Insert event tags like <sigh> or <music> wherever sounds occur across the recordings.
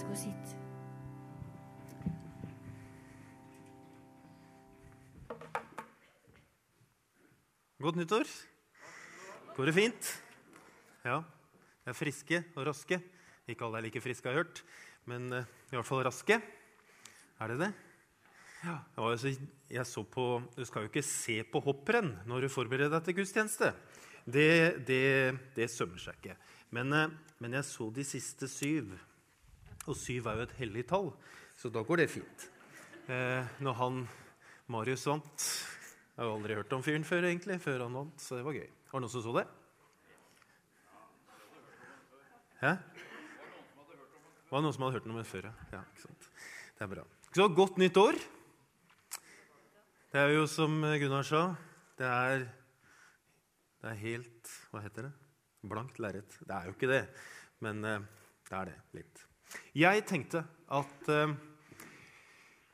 så god sitt. Godt nyttår. Går det fint? Ja. Jeg er friske og raske. Ikke alle er like friske, har jeg hørt, men eh, i hvert fall raske. Er det det? Ja. Jeg, så, jeg så på, Du skal jo ikke se på hopprenn når du forbereder deg til gudstjeneste. Det, det, det sømmer seg ikke. Men, eh, men jeg så de siste syv. Og syv er jo et hellig tall, så da går det fint. Eh, når han Marius vant Jeg har jo aldri hørt om fyren før, egentlig, før han vant, så det var gøy. Var det noen som så det? Hæ? Det var noen som hadde hørt om det før, ja. ja ikke sant? Det er bra. Så godt nytt år. Det er jo som Gunnar sa, det er, det er helt Hva heter det? Blankt lerret. Det er jo ikke det, men eh, det er det litt. Jeg tenkte at eh,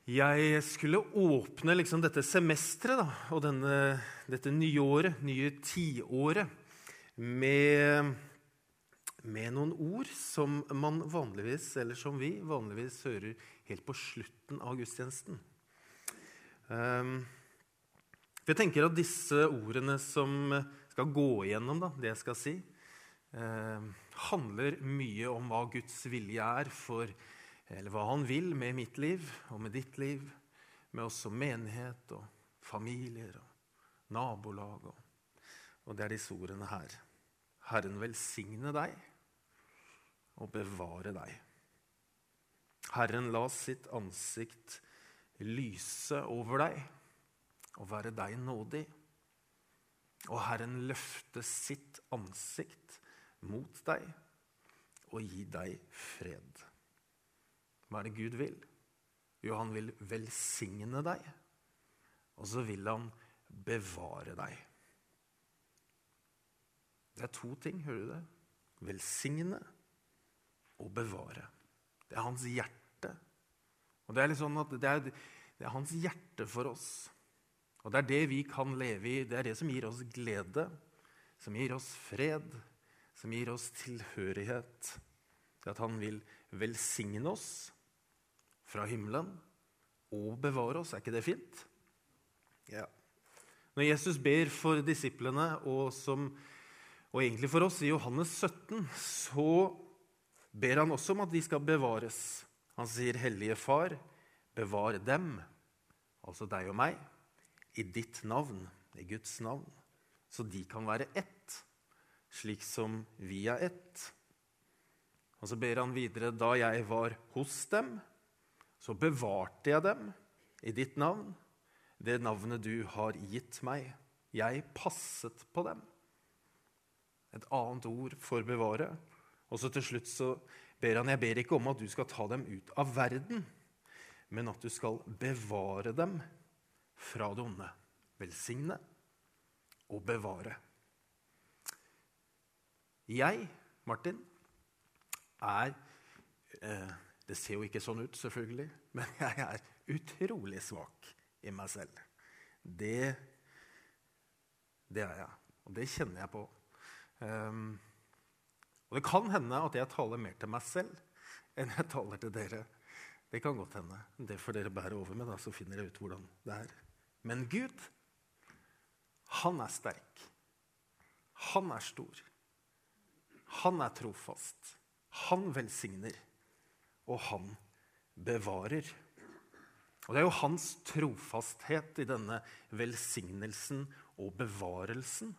jeg skulle åpne liksom dette semesteret og denne, dette nye året, nye tiåret, med, med noen ord som man vanligvis, eller som vi vanligvis hører helt på slutten av gudstjenesten. Um, jeg tenker at disse ordene som skal gå igjennom, da, det jeg skal si, uh, handler mye om hva Guds vilje er for eller hva han vil med mitt liv og med ditt liv, med oss som menighet og familier og nabolag. Og, og det er disse ordene her. Herren velsigne deg og bevare deg. Herren la sitt ansikt lyse over deg og være deg nådig. Og Herren løfte sitt ansikt mot deg og gi deg fred. Hva er det Gud vil? Jo, han vil velsigne deg, og så vil han bevare deg. Det er to ting, hører du det? Velsigne og bevare. Det er hans hjerte. Og Det er litt sånn at det er, det er hans hjerte for oss. Og det er det vi kan leve i. Det er det som gir oss glede, som gir oss fred, som gir oss tilhørighet. Det at han vil velsigne oss fra himmelen og bevare oss. Er ikke det fint? Ja. Når Jesus ber for disiplene, og, som, og egentlig for oss, i Johannes 17, så ber han også om at de skal bevares. Han sier, 'Hellige Far, bevar dem', altså deg og meg, i ditt navn, i Guds navn, så de kan være ett, slik som vi er ett. Og så ber han videre, 'Da jeg var hos dem', så bevarte jeg dem i ditt navn, det navnet du har gitt meg. Jeg passet på dem. Et annet ord for bevare. Og så til slutt så ber han jeg ber ikke om at du skal ta dem ut av verden, men at du skal bevare dem fra det onde. Velsigne og bevare. Jeg, Martin, er eh, det ser jo ikke sånn ut, selvfølgelig, <laughs> men jeg er utrolig svak i meg selv. Det, det er jeg, og det kjenner jeg på. Um, og det kan hende at jeg taler mer til meg selv enn jeg taler til dere. Det kan godt hende. Det får dere bære over med, da, så finner dere ut hvordan det er. Men Gud, han er sterk. Han er stor. Han er trofast. Han velsigner og han bevarer. Og Det er jo hans trofasthet i denne velsignelsen og bevarelsen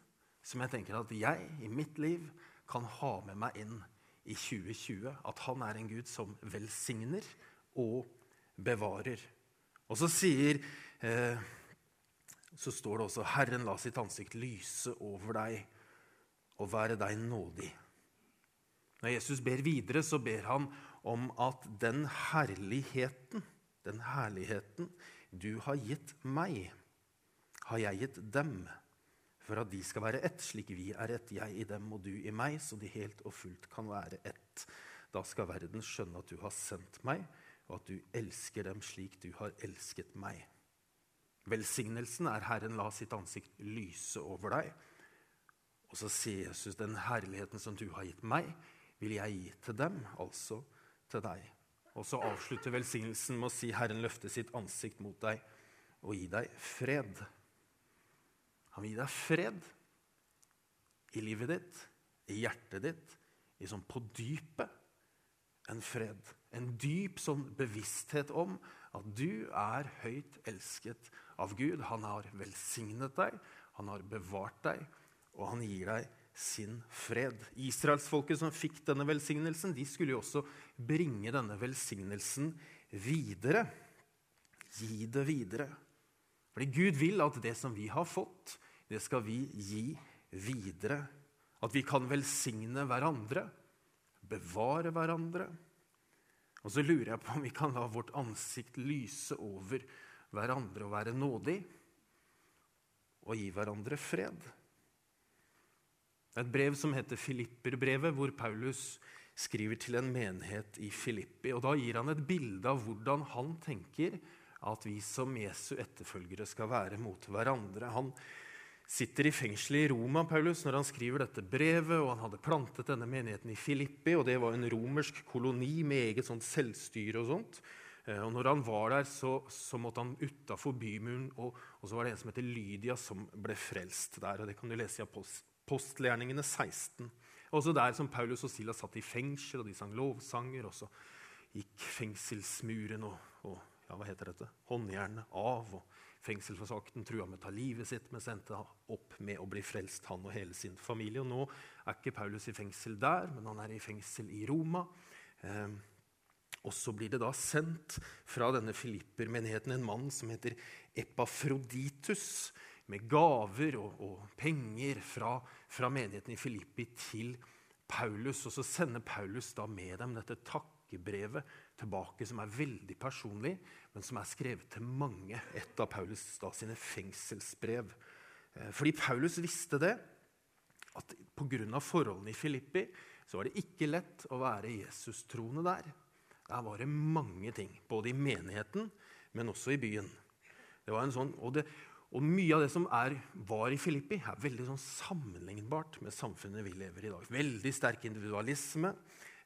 som jeg tenker at jeg i mitt liv kan ha med meg inn i 2020. At han er en Gud som velsigner og bevarer. Og så sier eh, så står det også 'Herren la sitt ansikt lyse over deg og være deg nådig'. Når Jesus ber videre, så ber han om at den herligheten, den herligheten du har gitt meg, har jeg gitt dem, for at de skal være ett, slik vi er ett, jeg i dem og du i meg, så de helt og fullt kan være ett. Da skal verden skjønne at du har sendt meg, og at du elsker dem slik du har elsket meg. Velsignelsen er Herren la sitt ansikt lyse over deg. Og så sier Jesus, den herligheten som du har gitt meg, vil jeg gi til dem, altså til deg. Og så avslutter velsignelsen med å si Herren løfte sitt ansikt mot deg og gi deg fred. Han vil gi deg fred i livet ditt, i hjertet ditt, sånn på dypet en fred. En dyp sånn bevissthet om at du er høyt elsket av Gud. Han har velsignet deg, han har bevart deg, og han gir deg sin fred. Israelsfolket som fikk denne velsignelsen, de skulle jo også bringe denne velsignelsen videre. Gi det videre. Fordi Gud vil at det som vi har fått, det skal vi gi videre. At vi kan velsigne hverandre, bevare hverandre. Og så lurer jeg på om vi kan la vårt ansikt lyse over hverandre og være nådig og gi hverandre fred. Det er et brev som heter Filipperbrevet, hvor Paulus skriver til en menighet i Filippi. og Da gir han et bilde av hvordan han tenker at vi som Jesu etterfølgere skal være mot hverandre. Han sitter i fengselet i Roma Paulus, når han skriver dette brevet, og han hadde plantet denne menigheten i Filippi, og det var en romersk koloni med eget sånt selvstyre og sånt. Eh, og når han var der, så, så måtte han utafor bymuren, og, og, så var det en som heter Lydia, som ble frelst der. og Det kan du lese i Apostelgjerningene 16. Også der som Paulus og Silas satt i fengsel, og de sang lovsanger, og så gikk fengselsmuren og, og ja, hva heter dette? håndjernet av. og Fengselsforsakten trua med å ta livet sitt, men endte opp med å bli frelst, han og hele sin familie. Og Nå er ikke Paulus i fengsel der, men han er i fengsel i Roma. Eh, og så blir det da sendt fra denne Filipper-menigheten en mann som heter Epafroditus, med gaver og, og penger fra, fra, menigheten i Filippi til Paulus. Og så sender Paulus da med dem dette takkebrevet tilbake, som er veldig personlig, men som er skrevet til mange. Et av Paulus da sine fengselsbrev. Eh, fordi Paulus visste det, at pga. forholdene i Filippi så var det ikke lett å være Jesus-troende der. Der var det mange ting, både i menigheten, men også i byen. Det var en sånn, og, det, og Mye av det som er, var i Filippi, er veldig sånn sammenlignbart med samfunnet vi lever i i dag. Veldig sterk individualisme.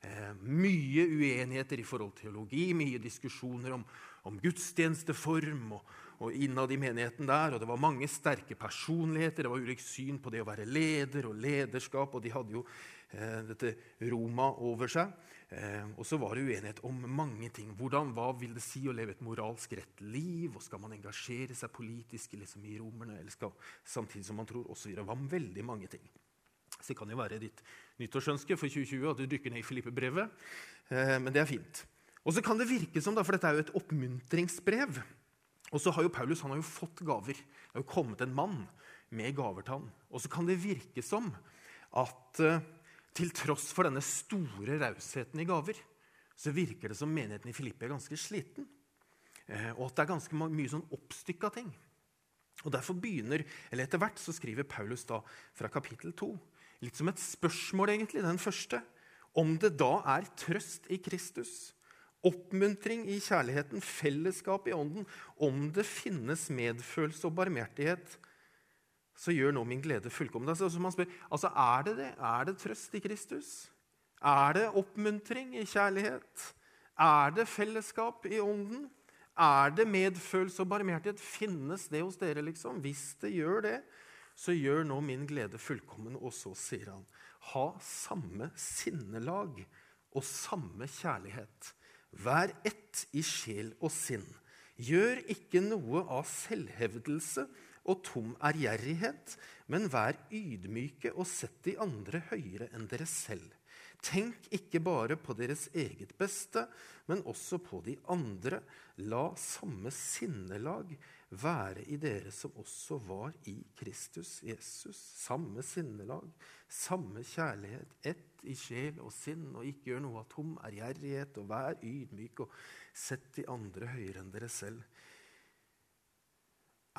Eh, mye uenigheter i forhold til teologi, mye diskusjoner om, om gudstjenesteform og, og, innad i menigheten der. og Det var mange sterke personligheter, det var ulikt syn på det å være leder og lederskap. og De hadde jo eh, dette Roma over seg. Eh, og så var det uenighet om mange ting. Hvordan, Hva vil det si å leve et moralsk rett liv? og Skal man engasjere seg politisk liksom i romerne eller skal, samtidig som man tror? Og så videre. Det veldig mange ting. Så det kan jo være ditt nyttårsønske for 2020 at du dykker ned i Filippe-brevet. Eh, men det er fint. Og så kan det virke som, da, for dette er jo et oppmuntringsbrev Og så har jo Paulus han har jo fått gaver. Det har jo kommet en mann med gaver til han. Og så kan det virke som at uh, til tross for denne store rausheten i gaver, så virker det som menigheten i Filippe er ganske sliten. Uh, og at det er ganske mye sånn oppstykka ting. Og Derfor begynner, eller etter hvert så skriver Paulus da fra kapittel 2 litt som et spørsmål, egentlig, den første. Om det da er trøst i Kristus, oppmuntring i kjærligheten, fellesskap i ånden, om det finnes medfølelse og barmhjertighet, så gjør nå min glede fullkommen. Altså, spør, altså, er det det? Er det trøst i Kristus? Er det oppmuntring i kjærlighet? Er det fellesskap i ånden? Er det medfølelse og barmhjertighet? Finnes det hos dere, liksom? Hvis det gjør det, så gjør nå min glede fullkommen. Og så sier han, ha samme sinnelag og samme kjærlighet. Vær ett i sjel og sinn. Gjør ikke noe av selvhevdelse og tom ærgjerrighet, men vær ydmyke og sett de andre høyere enn dere selv. Tenk ikke bare på deres eget beste, men også på de andre. La samme sinnelag være i dere som også var i Kristus Jesus. Samme sinnelag, samme kjærlighet, ett i sjel og sinn, og ikke gjør noe av tom ærgjerrighet, og vær ydmyk, og sett de andre høyere enn dere selv.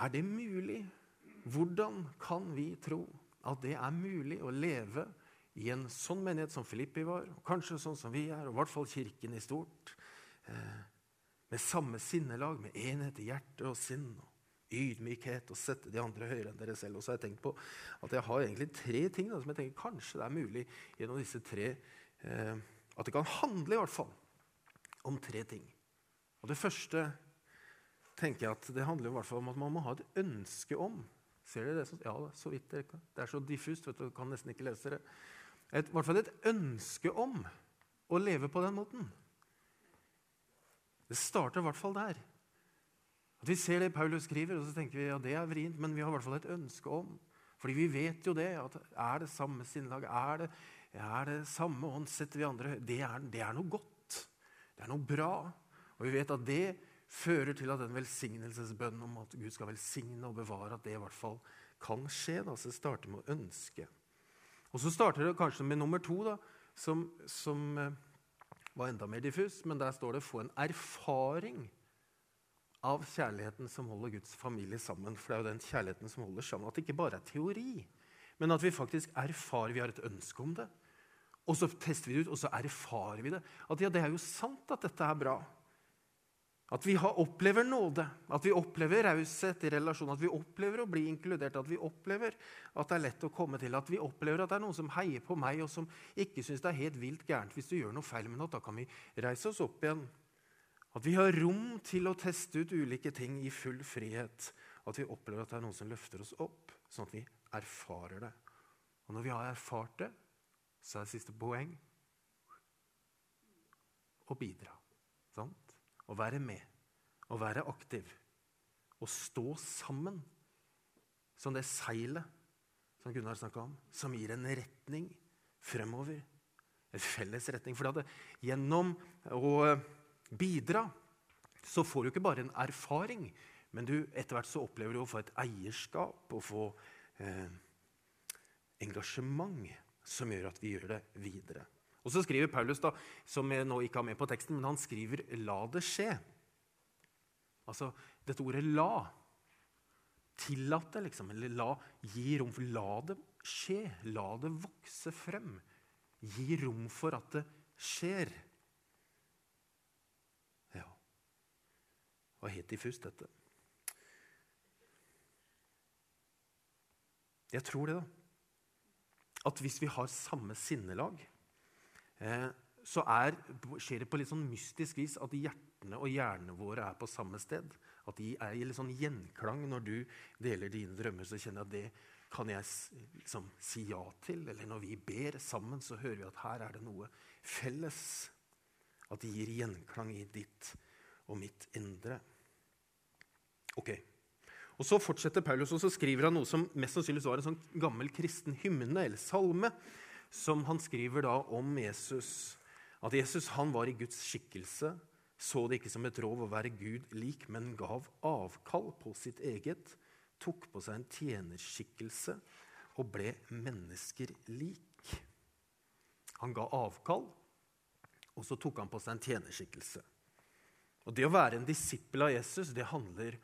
Er det mulig? Hvordan kan vi tro at det er mulig å leve i en sånn menighet som Filippi var, og kanskje sånn som vi er, og i hvert fall Kirken i stort, eh, med samme sinnelag, med enhet i hjerte og sinn, og ydmykhet, og sette de andre høyere enn dere selv. Og så har jeg tenkt på at jeg har egentlig tre ting da, som jeg tenker kanskje det er mulig gjennom disse tre eh, At det kan handle i hvert fall om tre ting. Og Det første tenker jeg at det handler i hvert fall om at man må ha et ønske om. Ser dere det? Ja, så vidt det, det er så diffust. vet du, kan nesten ikke lese det. Et, I hvert fall et ønske om å leve på den måten. Det starter i hvert fall der. At Vi ser det Paulus skriver, og så tenker vi ja, det er vrient, men vi har i hvert fall et ønske om. Fordi vi vet jo det. at Er det samme sinnlag? er det, er det samme åndssett vi andre det er, det er noe godt. Det er noe bra. Og vi vet at det fører til at den velsignelsesbønnen om at Gud skal velsigne og bevare, at det i hvert fall kan skje. Da. Så det starter med å ønske. Og så starter det kanskje med nummer to, da, som, som eh, var enda mer diffus. Men der står det 'få en erfaring' av kjærligheten som holder Guds familie sammen. For det er jo den kjærligheten som holder sammen. At det ikke bare er teori, men at vi faktisk erfarer Vi har et ønske om det. Og så tester vi det ut, og så erfarer vi det. At ja, det er jo sant at dette er bra. At vi opplever nåde, at vi opplever raushet i relasjon, at vi opplever å bli inkludert, at vi opplever at det er lett å komme til, at vi opplever at det er noen som heier på meg, og som ikke syns det er helt vilt gærent hvis du gjør noe feil med noe. Da kan vi reise oss opp igjen. At vi har rom til å teste ut ulike ting i full frihet. At vi opplever at det er noen som løfter oss opp, sånn at vi erfarer det. Og når vi har erfart det, så er det siste poeng å bidra. Sant? Å være med, å være aktiv. Å stå sammen som det seilet som Gunnar snakka om, som gir en retning fremover. En felles retning. For gjennom å bidra så får du ikke bare en erfaring, men du, etter hvert så opplever du å få et eierskap og få eh, engasjement som gjør at vi gjør det videre. Og så skriver Paulus, da, som jeg nå ikke har med på teksten, men han skriver 'la det skje'. Altså dette ordet 'la'. Tillate, liksom. Eller la, gi rom for La det skje. La det vokse frem. Gi rom for at det skjer. Ja Det var helt diffust, dette. Jeg tror det, da. At hvis vi har samme sinnelag så er, skjer det på litt sånn mystisk vis at hjertene og hjernene våre er på samme sted. At de er i litt sånn gjenklang når du deler dine drømmer. Så kjenner jeg at det kan jeg liksom si ja til. Eller når vi ber sammen, så hører vi at her er det noe felles. At det gir gjenklang i ditt og mitt indre. Ok. Og Så fortsetter Paulus og så skriver han noe som mest sannsynligvis var en sånn gammel kristen hymne eller salme som han skriver da om Jesus. At Jesus han var i Guds skikkelse, så det ikke som et rov å være Gud lik, men gav avkall på sitt eget, tok på seg en tjenerskikkelse og ble mennesker lik. Han ga avkall, og så tok han på seg en tjenerskikkelse. Og Det å være en disippel av Jesus det handler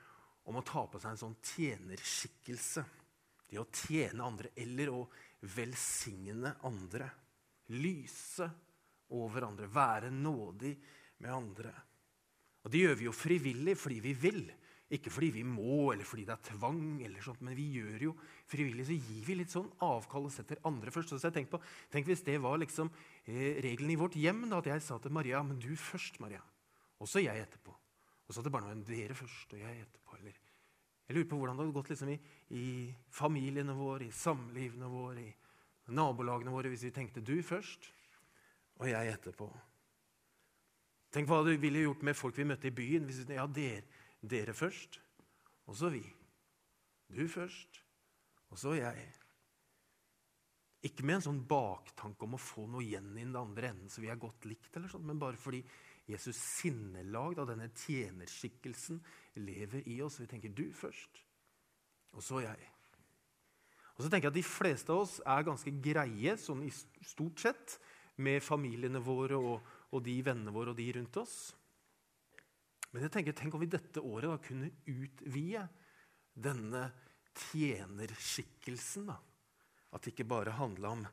om å ta på seg en sånn tjenerskikkelse. Det å tjene andre eller å velsigne andre. Lyse over andre. Være nådig med andre. Og Det gjør vi jo frivillig fordi vi vil. Ikke fordi vi må, eller fordi det er tvang, eller sånt, men vi gjør jo frivillig. Så gir vi litt sånn avkall og setter andre først. Så jeg tenkte på, tenk hvis det var liksom eh, regelen i vårt hjem, da, at jeg sa til Maria men du først, Maria. Og så jeg etterpå. Og så til barna dere først og jeg etterpå. Eller jeg lurer på hvordan det hadde gått liksom i, i, familiene våre, i samlivene våre, i nabolagene våre, hvis vi tenkte du først og jeg etterpå. Tenk hva du ville gjort med folk vi møtte i byen. hvis vi ja, dere, dere først, og så vi. Du først, og så jeg. Ikke med en sånn baktanke om å få noe igjen i den andre enden, så vi er godt likt, eller sånt, men bare fordi Jesus' sinnelag, da denne tjenerskikkelsen, lever i oss. Vi tenker 'du først', og så jeg. Og så tenker jeg at De fleste av oss er ganske greie sånn i stort sett med familiene våre og, og de vennene våre og de rundt oss. Men jeg tenker, tenk om vi dette året da kunne utvide denne tjenerskikkelsen. da. At det ikke bare handla om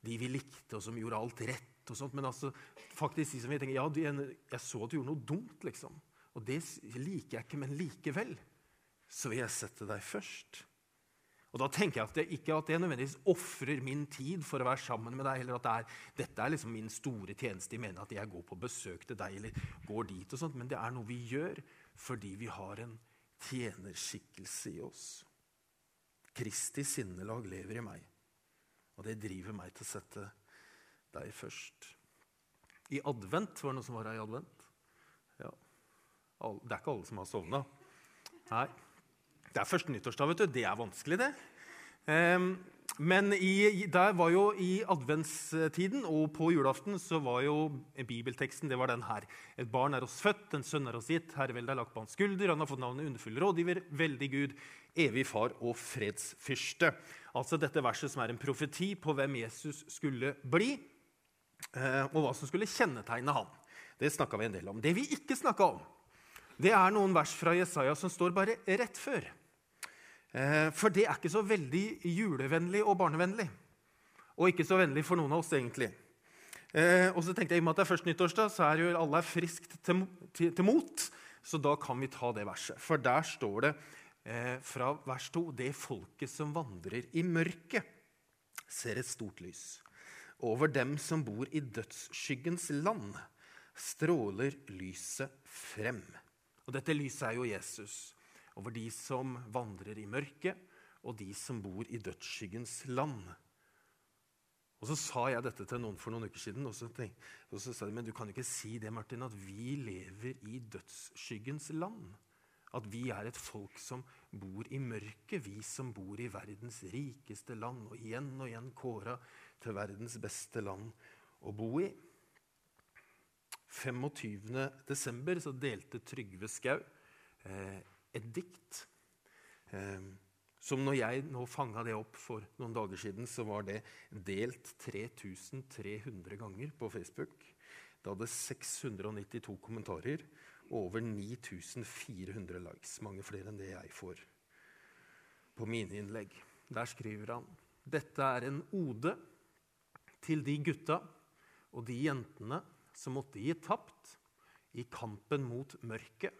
de vi likte, og som gjorde alt rett og sånt, men altså, faktisk de som vi tenker, ja, jeg så at du gjorde noe dumt, liksom. Og det liker jeg ikke, men likevel så vil jeg sette deg først. Og da tenker jeg at det, Ikke at jeg nødvendigvis ofrer min tid for å være sammen med deg, eller at det er, dette er liksom min store tjeneste i mener at jeg går på besøk til deg eller går dit, og sånt, men det er noe vi gjør fordi vi har en tjenerskikkelse i oss. Kristi sinnelag lever i meg, og det driver meg til å sette deg først. I advent Var det noe som var her i advent? Det er ikke alle som har sovna. Nei. Det er første nyttårsdag, vet du. Det er vanskelig, det. Um, men i, der var jo i adventstiden og på julaften så var jo bibelteksten det var den her. Et barn er oss født, en sønn er oss gitt, herreveldet er lagt på hans skulder. Han har fått navnet underfull rådgiver, veldig Gud, evig far og fredsfyrste. Altså dette verset som er en profeti på hvem Jesus skulle bli, eh, og hva som skulle kjennetegne ham. Det snakka vi en del om. Det vi ikke snakka om, det er noen vers fra Jesaja som står bare rett før. Eh, for det er ikke så veldig julevennlig og barnevennlig. Og ikke så vennlig for noen av oss, egentlig. Eh, og så tenkte jeg, I og med at det er først nyttårsdag, så er jo alle friskt til, til, til, mot. Så da kan vi ta det verset. For der står det eh, fra vers 2.: Det folket som vandrer i mørket, ser et stort lys. Over dem som bor i dødsskyggens land, stråler lyset frem. Og dette lyset er jo Jesus over de som vandrer i mørket, og de som bor i dødsskyggens land. Og Så sa jeg dette til noen for noen uker siden, og så, tenkte, og så sa de men du kan ikke si det, Martin, at vi lever i dødsskyggens land. At vi er et folk som bor i mørket, vi som bor i verdens rikeste land, og igjen og igjen kåra til verdens beste land å bo i. 25.12. så delte Trygve Skau eh, et dikt. Eh, som når jeg nå fanga det opp for noen dager siden, så var det delt 3300 ganger på Facebook. Det hadde 692 kommentarer og over 9400 likes. Mange flere enn det jeg får på mine innlegg. Der skriver han dette er en ode til de gutta og de jentene som måtte gi tapt i kampen mot mørket.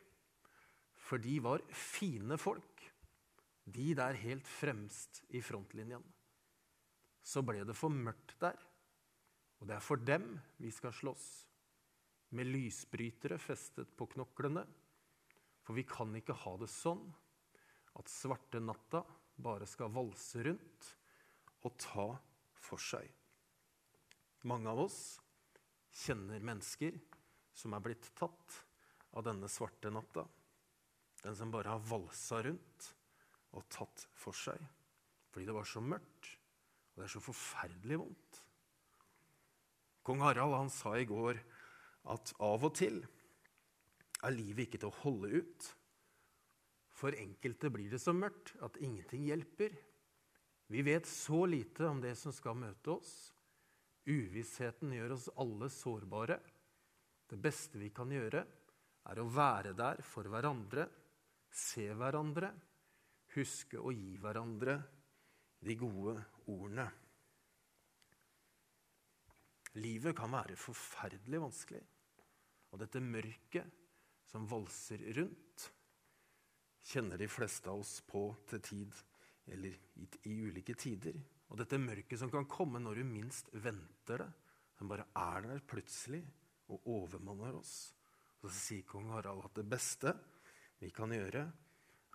For de var fine folk, de der helt fremst i frontlinjen. Så ble det for mørkt der, og det er for dem vi skal slåss. Med lysbrytere festet på knoklene. For vi kan ikke ha det sånn at svarte natta bare skal valse rundt og ta for seg. Mange av oss kjenner mennesker som er blitt tatt av denne svarte natta. Den som bare har valsa rundt og tatt for seg fordi det var så mørkt, og det er så forferdelig vondt. Kong Harald han sa i går at av og til er livet ikke til å holde ut. For enkelte blir det så mørkt at ingenting hjelper. Vi vet så lite om det som skal møte oss. Uvissheten gjør oss alle sårbare. Det beste vi kan gjøre, er å være der for hverandre, se hverandre, huske å gi hverandre de gode ordene. Livet kan være forferdelig vanskelig. Og dette mørket som valser rundt, kjenner de fleste av oss på til tid, eller i, i ulike tider. Og dette mørket som kan komme når du minst venter det, som bare er der plutselig og overmanner oss. Og så sier kong Harald at det beste vi kan gjøre,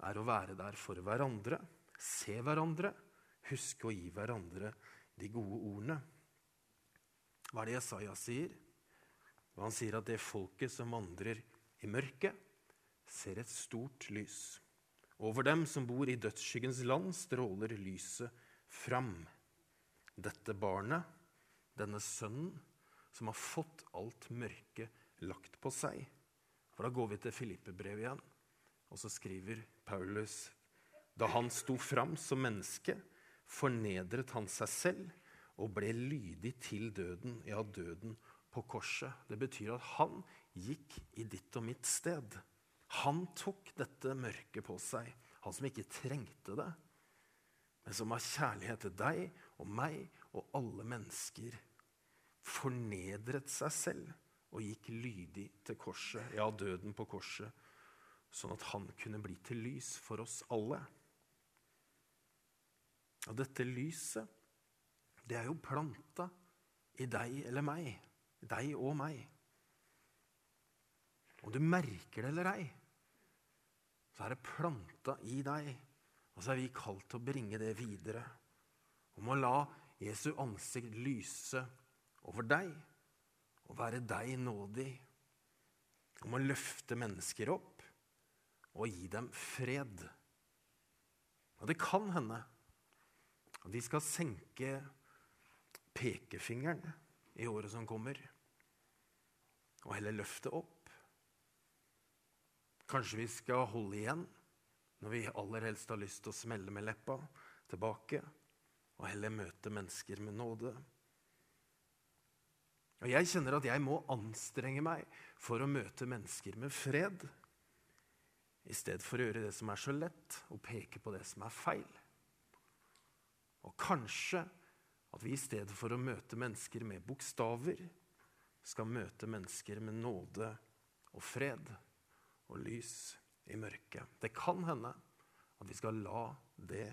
er å være der for hverandre, se hverandre, huske å gi hverandre de gode ordene. Hva er det Jesaja sier? Han sier at det folket som vandrer i mørket, ser et stort lys. Over dem som bor i dødsskyggens land, stråler lyset fram. Dette barnet, denne sønnen, som har fått alt mørket lagt på seg. For Da går vi til Filippe-brevet igjen, og så skriver Paulus da han sto fram som menneske, fornedret han seg selv og ble lydig til døden, ja, døden på korset. Det betyr at han gikk i ditt og mitt sted. Han tok dette mørket på seg, han som ikke trengte det men som av kjærlighet til deg og meg og alle mennesker fornedret seg selv og gikk lydig til korset, ja, døden på korset, sånn at han kunne bli til lys for oss alle. Og dette lyset, det er jo planta i deg eller meg. Deg og meg. Om du merker det eller ei, så er det planta i deg. Og så er vi kalt til å bringe det videre. Om å la Jesu ansikt lyse over deg og være deg nådig. Om å løfte mennesker opp og gi dem fred. Og det kan hende at de skal senke pekefingeren i året som kommer, og heller løfte opp. Kanskje vi skal holde igjen når vi aller helst har lyst til å smelle med leppa tilbake, og heller møte mennesker med nåde. Og Jeg kjenner at jeg må anstrenge meg for å møte mennesker med fred, i stedet for å gjøre det som er så lett, og peke på det som er feil. Og kanskje at vi i stedet for å møte mennesker med bokstaver, skal møte mennesker med nåde og fred og lys i mørket. Det kan hende at vi skal la det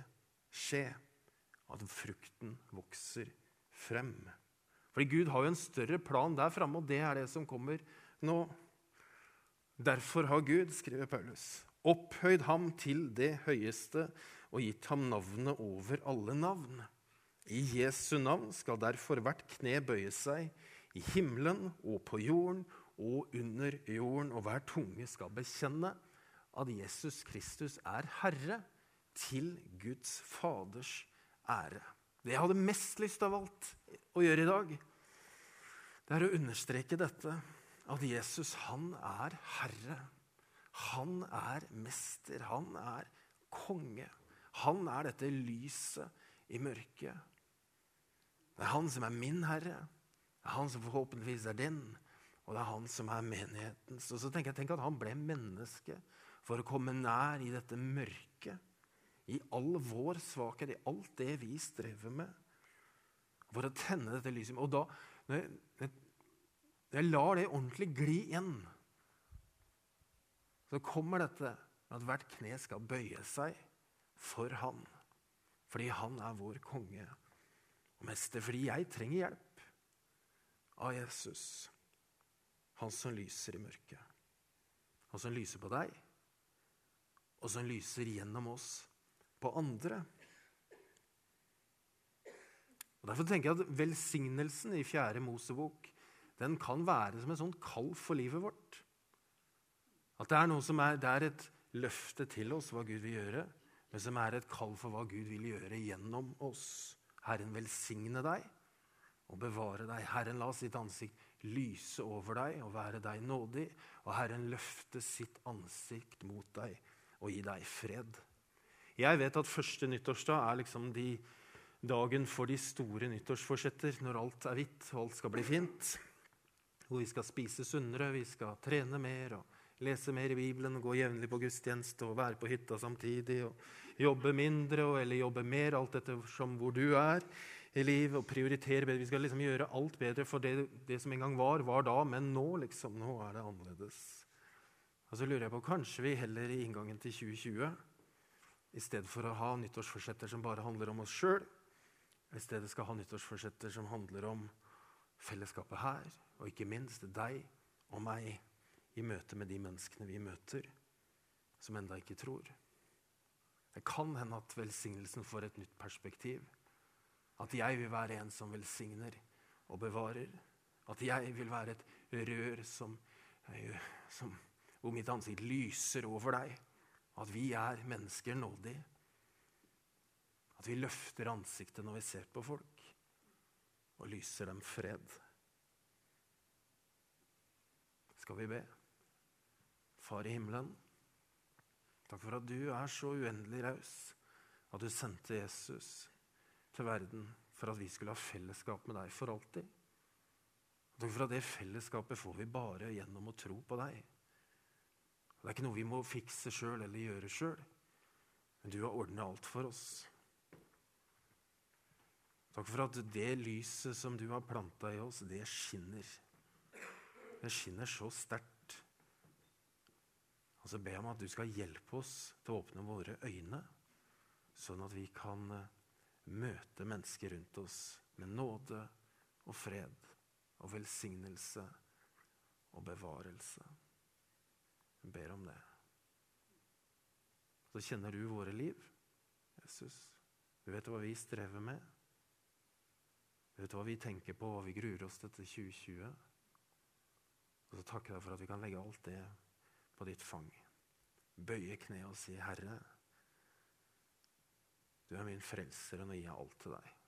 skje, at frukten vokser frem. Fordi Gud har jo en større plan der framme, og det er det som kommer nå. Derfor har Gud, skriver Paulus, opphøyd ham til det høyeste og gitt ham navnet over alle navn. I Jesu navn skal derfor hvert kne bøye seg, i himmelen og på jorden og under jorden, og hver tunge skal bekjenne at Jesus Kristus er Herre, til Guds Faders ære. Det jeg hadde mest lyst av alt å gjøre i dag, det er å understreke dette. At Jesus, han er Herre. Han er mester. Han er konge. Han er dette lyset i mørket. Det er han som er min herre. Det er han som forhåpentligvis er din. Og det er han som er menighetens. Og så tenker jeg, Tenk at han ble menneske for å komme nær i dette mørket. I all vår svakhet, i alt det vi strever med. For å tenne dette lyset. Og da, når jeg, når jeg lar det ordentlig gli inn, så kommer dette med at hvert kne skal bøye seg for han. Fordi han er vår konge og mester. Fordi jeg trenger hjelp av Jesus. Han som lyser i mørket. Han som lyser på deg, og som lyser gjennom oss på andre. Og Derfor tenker jeg at velsignelsen i Fjerde Mosebok den kan være som en sånn kall for livet vårt. At det er noe som er, det er et løfte til oss hva Gud vil gjøre, men som er et kall for hva Gud vil gjøre gjennom oss. Herren velsigne deg og bevare deg. Herren la sitt ansikt lyse over deg og være deg nådig. Og Herren løfte sitt ansikt mot deg og gi deg fred. Jeg vet at første nyttårsdag er liksom de dagen for de store nyttårsforsetter, når alt er hvitt og alt skal bli fint. Hvor vi skal spise sunnere, vi skal trene mer og lese mer i Bibelen, gå jevnlig på gudstjeneste og være på hytta samtidig. og Jobbe mindre og, eller jobbe mer, alt etter som hvor du er i livet. Og prioritere bedre. Vi skal liksom gjøre alt bedre, for det, det, som en gang var, var da. Men nå liksom, nå er det annerledes. Og så lurer jeg på, Kanskje vi heller i inngangen til 2020, i stedet for å ha nyttårsforsetter som bare handler om oss sjøl, i stedet skal ha nyttårsforsetter som handler om fellesskapet her, og ikke minst deg og meg i møte med de menneskene vi møter, som enda ikke tror. Det kan hende at velsignelsen får et nytt perspektiv. At jeg vil være en som velsigner og bevarer. At jeg vil være et rør som, som, hvor mitt ansikt lyser over deg. At vi er mennesker nådig. At vi løfter ansiktet når vi ser på folk, og lyser dem fred. Skal vi be? Far i himmelen, takk for at du er så uendelig raus at du sendte Jesus til verden for at vi skulle ha fellesskap med deg for alltid. Takk for at det fellesskapet får vi bare gjennom å tro på deg. Det er ikke noe vi må fikse sjøl eller gjøre sjøl, men du har ordna alt for oss. Takk for at det lyset som du har planta i oss, det skinner. Det skinner så sterkt og så ber jeg om at du skal hjelpe oss til å åpne våre øyne, sånn at vi kan eh, møte mennesker rundt oss med nåde og fred og velsignelse og bevarelse. Jeg ber om det. Så kjenner du våre liv, Jesus. Du vet hva vi strever med. Du vet hva vi tenker på, hva vi gruer oss til til 2020. Og så takker jeg deg for at vi kan legge alt det på ditt fang. Bøye kne og si, 'Herre, du er min frelser, og nå gir jeg alt til deg.'